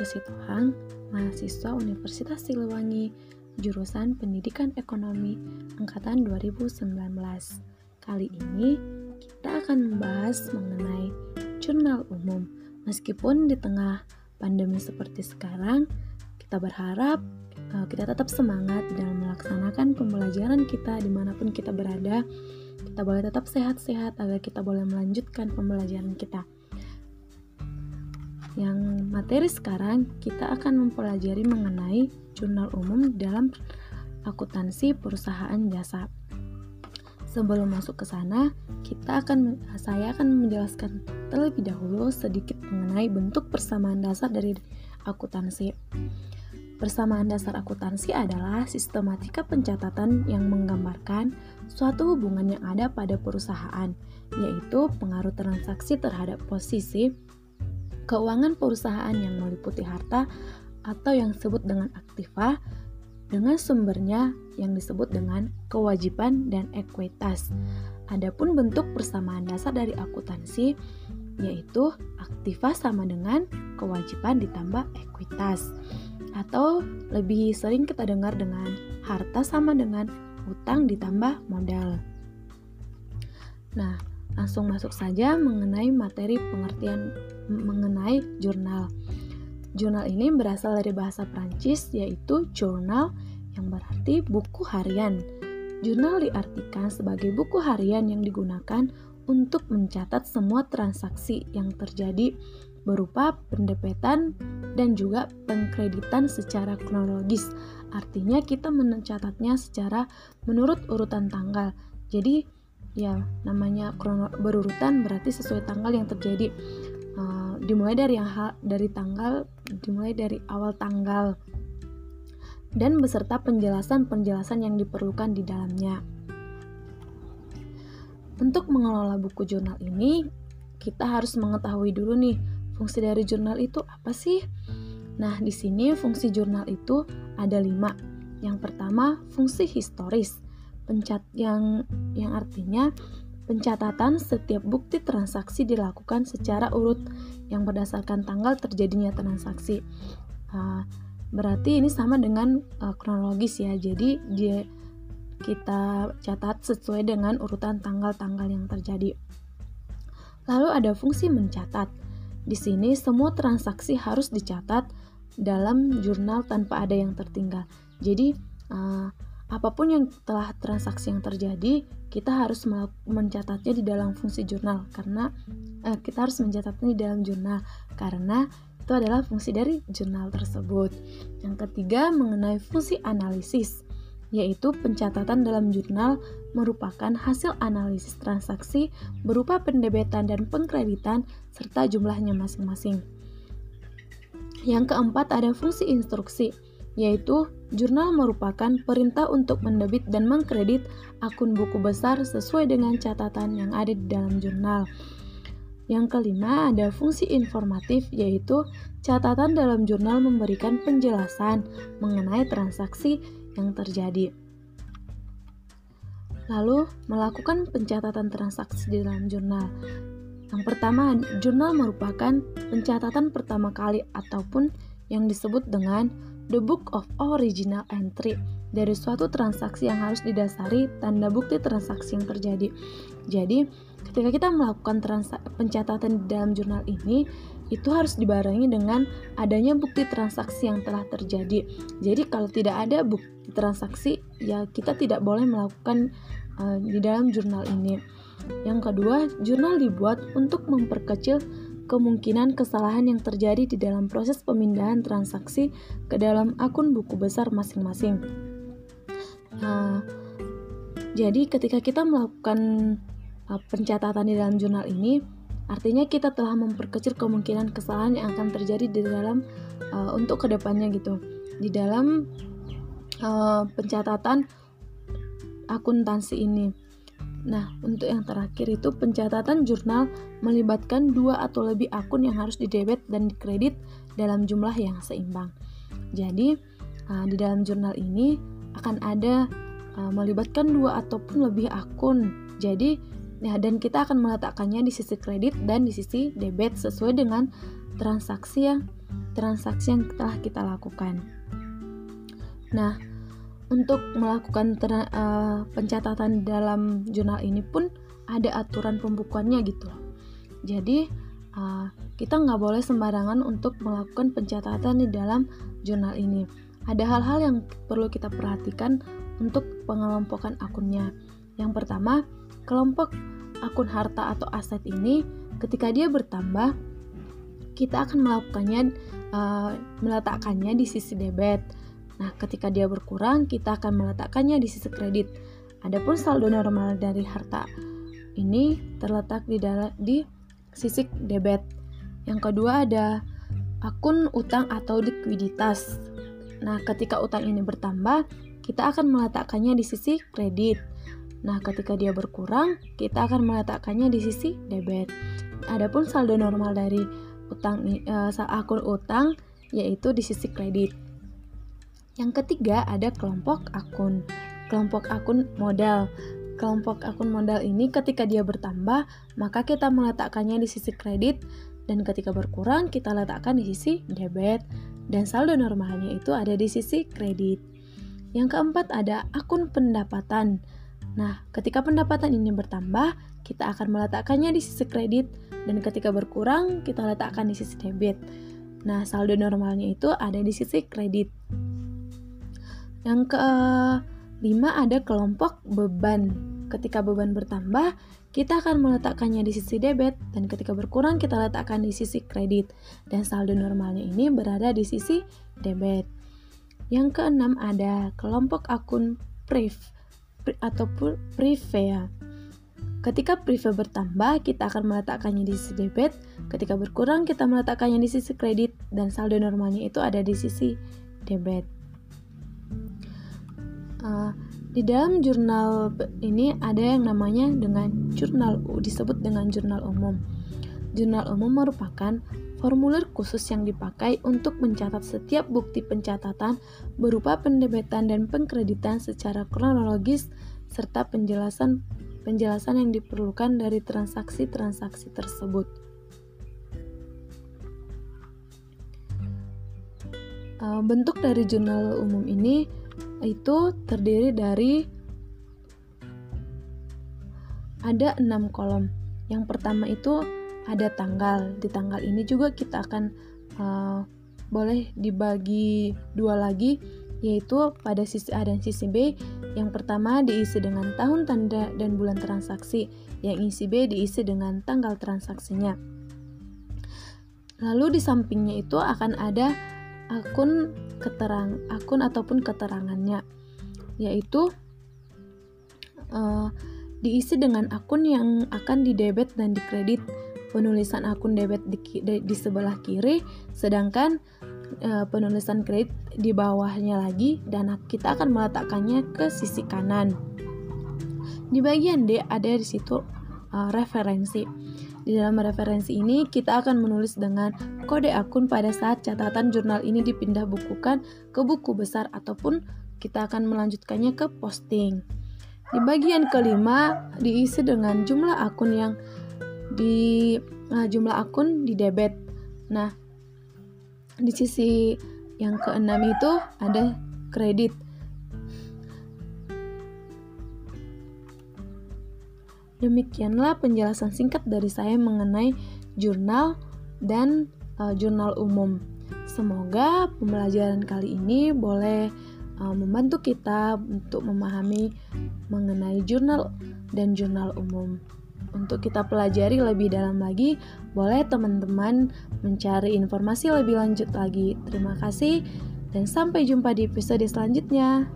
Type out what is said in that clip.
Tasya Situhang, mahasiswa Universitas Siliwangi, jurusan Pendidikan Ekonomi angkatan 2019. Kali ini kita akan membahas mengenai jurnal umum. Meskipun di tengah pandemi seperti sekarang, kita berharap uh, kita tetap semangat dalam melaksanakan pembelajaran kita di mana pun kita berada. Kita boleh tetap sehat-sehat agar kita boleh melanjutkan pembelajaran kita. Yang materi sekarang kita akan mempelajari mengenai jurnal umum dalam akuntansi perusahaan jasa. Sebelum masuk ke sana, kita akan saya akan menjelaskan terlebih dahulu sedikit mengenai bentuk persamaan dasar dari akuntansi. Persamaan dasar akuntansi adalah sistematika pencatatan yang menggambarkan suatu hubungan yang ada pada perusahaan, yaitu pengaruh transaksi terhadap posisi keuangan perusahaan yang meliputi harta atau yang disebut dengan aktiva dengan sumbernya yang disebut dengan kewajiban dan ekuitas. Adapun bentuk persamaan dasar dari akuntansi yaitu aktiva sama dengan kewajiban ditambah ekuitas atau lebih sering kita dengar dengan harta sama dengan utang ditambah modal. Nah, langsung masuk saja mengenai materi pengertian mengenai jurnal. Jurnal ini berasal dari bahasa Prancis yaitu journal yang berarti buku harian. Jurnal diartikan sebagai buku harian yang digunakan untuk mencatat semua transaksi yang terjadi berupa pendebetan dan juga pengkreditan secara kronologis. Artinya kita mencatatnya secara menurut urutan tanggal. Jadi ya namanya berurutan berarti sesuai tanggal yang terjadi uh, dimulai dari yang dari tanggal dimulai dari awal tanggal dan beserta penjelasan-penjelasan yang diperlukan di dalamnya. Untuk mengelola buku jurnal ini, kita harus mengetahui dulu nih, fungsi dari jurnal itu apa sih? Nah, di sini fungsi jurnal itu ada lima. Yang pertama, fungsi historis pencat yang yang artinya pencatatan setiap bukti transaksi dilakukan secara urut yang berdasarkan tanggal terjadinya transaksi. Uh, berarti ini sama dengan uh, kronologis ya. Jadi dia kita catat sesuai dengan urutan tanggal-tanggal yang terjadi. Lalu ada fungsi mencatat. Di sini semua transaksi harus dicatat dalam jurnal tanpa ada yang tertinggal. Jadi uh, apa pun yang telah transaksi yang terjadi, kita harus mencatatnya di dalam fungsi jurnal karena eh, kita harus mencatatnya di dalam jurnal karena itu adalah fungsi dari jurnal tersebut. Yang ketiga mengenai fungsi analisis, yaitu pencatatan dalam jurnal merupakan hasil analisis transaksi berupa pendebetan dan pengkreditan serta jumlahnya masing-masing. Yang keempat ada fungsi instruksi, yaitu jurnal merupakan perintah untuk mendebit dan mengkredit akun buku besar sesuai dengan catatan yang ada di dalam jurnal. Yang kelima ada fungsi informatif yaitu catatan dalam jurnal memberikan penjelasan mengenai transaksi yang terjadi. Lalu melakukan pencatatan transaksi di dalam jurnal. Yang pertama, jurnal merupakan pencatatan pertama kali ataupun yang disebut dengan the book of original entry dari suatu transaksi yang harus didasari tanda bukti transaksi yang terjadi. Jadi, ketika kita melakukan pencatatan di dalam jurnal ini, itu harus dibarengi dengan adanya bukti transaksi yang telah terjadi. Jadi, kalau tidak ada bukti transaksi, ya kita tidak boleh melakukan uh, di dalam jurnal ini. Yang kedua, jurnal dibuat untuk memperkecil kemungkinan kesalahan yang terjadi di dalam proses pemindahan transaksi ke dalam akun buku besar masing-masing. Nah, jadi ketika kita melakukan uh, pencatatan di dalam jurnal ini, artinya kita telah memperkecil kemungkinan kesalahan yang akan terjadi di dalam uh, untuk ke depannya gitu. Di dalam uh, pencatatan akuntansi ini. Nah, untuk yang terakhir itu pencatatan jurnal melibatkan dua atau lebih akun yang harus didebet dan dikredit dalam jumlah yang seimbang. Jadi, uh, di dalam jurnal ini akan ada uh, melibatkan dua ataupun lebih akun. Jadi, ya dan kita akan meletakkannya di sisi kredit dan di sisi debit sesuai dengan transaksi yang transaksi yang telah kita lakukan. Nah, untuk melakukan uh, pencatatan dalam jurnal ini pun ada aturan pembukuannya gitu loh. Jadi uh, kita nggak boleh sembarangan untuk melakukan pencatatan di dalam jurnal ini. Ada hal-hal yang perlu kita perhatikan untuk pengelompokan akunnya. Yang pertama, kelompok akun harta atau aset ini ketika dia bertambah, kita akan melakukannya uh, meletakkannya di sisi debit Nah, ketika dia berkurang, kita akan meletakkannya di sisi kredit. Adapun saldo normal dari harta ini terletak di dalam di sisi debit. Yang kedua ada akun utang atau likuiditas. Nah, ketika utang ini bertambah, kita akan meletakkannya di sisi kredit. Nah, ketika dia berkurang, kita akan meletakkannya di sisi debit. Adapun saldo normal dari utang uh, akun utang yaitu di sisi kredit. Yang ketiga ada kelompok akun. Kelompok akun modal. Kelompok akun modal ini ketika dia bertambah, maka kita meletakkannya di sisi kredit dan ketika berkurang kita letakkan di sisi debit dan saldo normalnya itu ada di sisi kredit. Yang keempat ada akun pendapatan. Nah, ketika pendapatan ini bertambah, kita akan meletakkannya di sisi kredit dan ketika berkurang kita letakkan di sisi debit. Nah, saldo normalnya itu ada di sisi kredit. Yang kelima ada kelompok beban. Ketika beban bertambah, kita akan meletakkannya di sisi debit dan ketika berkurang kita letakkan di sisi kredit dan saldo normalnya ini berada di sisi debit. Yang keenam ada kelompok akun priv atau prive ya. Ketika prive bertambah, kita akan meletakkannya di sisi debit. Ketika berkurang, kita meletakkannya di sisi kredit dan saldo normalnya itu ada di sisi debit. Uh, di dalam jurnal ini ada yang namanya dengan jurnal disebut dengan jurnal umum. Jurnal umum merupakan formulir khusus yang dipakai untuk mencatat setiap bukti pencatatan berupa pendebetan dan pengkreditan secara kronologis serta penjelasan penjelasan yang diperlukan dari transaksi-transaksi tersebut. Uh, bentuk dari jurnal umum ini itu terdiri dari ada enam kolom. Yang pertama itu ada tanggal. Di tanggal ini juga kita akan uh, boleh dibagi dua lagi, yaitu pada sisi A dan sisi B. Yang pertama diisi dengan tahun tanda dan bulan transaksi, yang isi B diisi dengan tanggal transaksinya. Lalu di sampingnya itu akan ada akun keterang akun ataupun keterangannya yaitu uh, diisi dengan akun yang akan didebet dan dikredit. Penulisan akun debit di, di, di sebelah kiri sedangkan uh, penulisan kredit di bawahnya lagi dan kita akan meletakkannya ke sisi kanan. Di bagian D ada di situ uh, referensi di dalam referensi ini, kita akan menulis dengan kode akun pada saat catatan jurnal ini dipindah bukukan ke buku besar ataupun kita akan melanjutkannya ke posting. Di bagian kelima diisi dengan jumlah akun yang di nah, jumlah akun di debit. Nah, di sisi yang keenam itu ada kredit. Demikianlah penjelasan singkat dari saya mengenai jurnal dan uh, jurnal umum. Semoga pembelajaran kali ini boleh uh, membantu kita untuk memahami mengenai jurnal dan jurnal umum. Untuk kita pelajari lebih dalam lagi, boleh teman-teman mencari informasi lebih lanjut lagi. Terima kasih dan sampai jumpa di episode selanjutnya.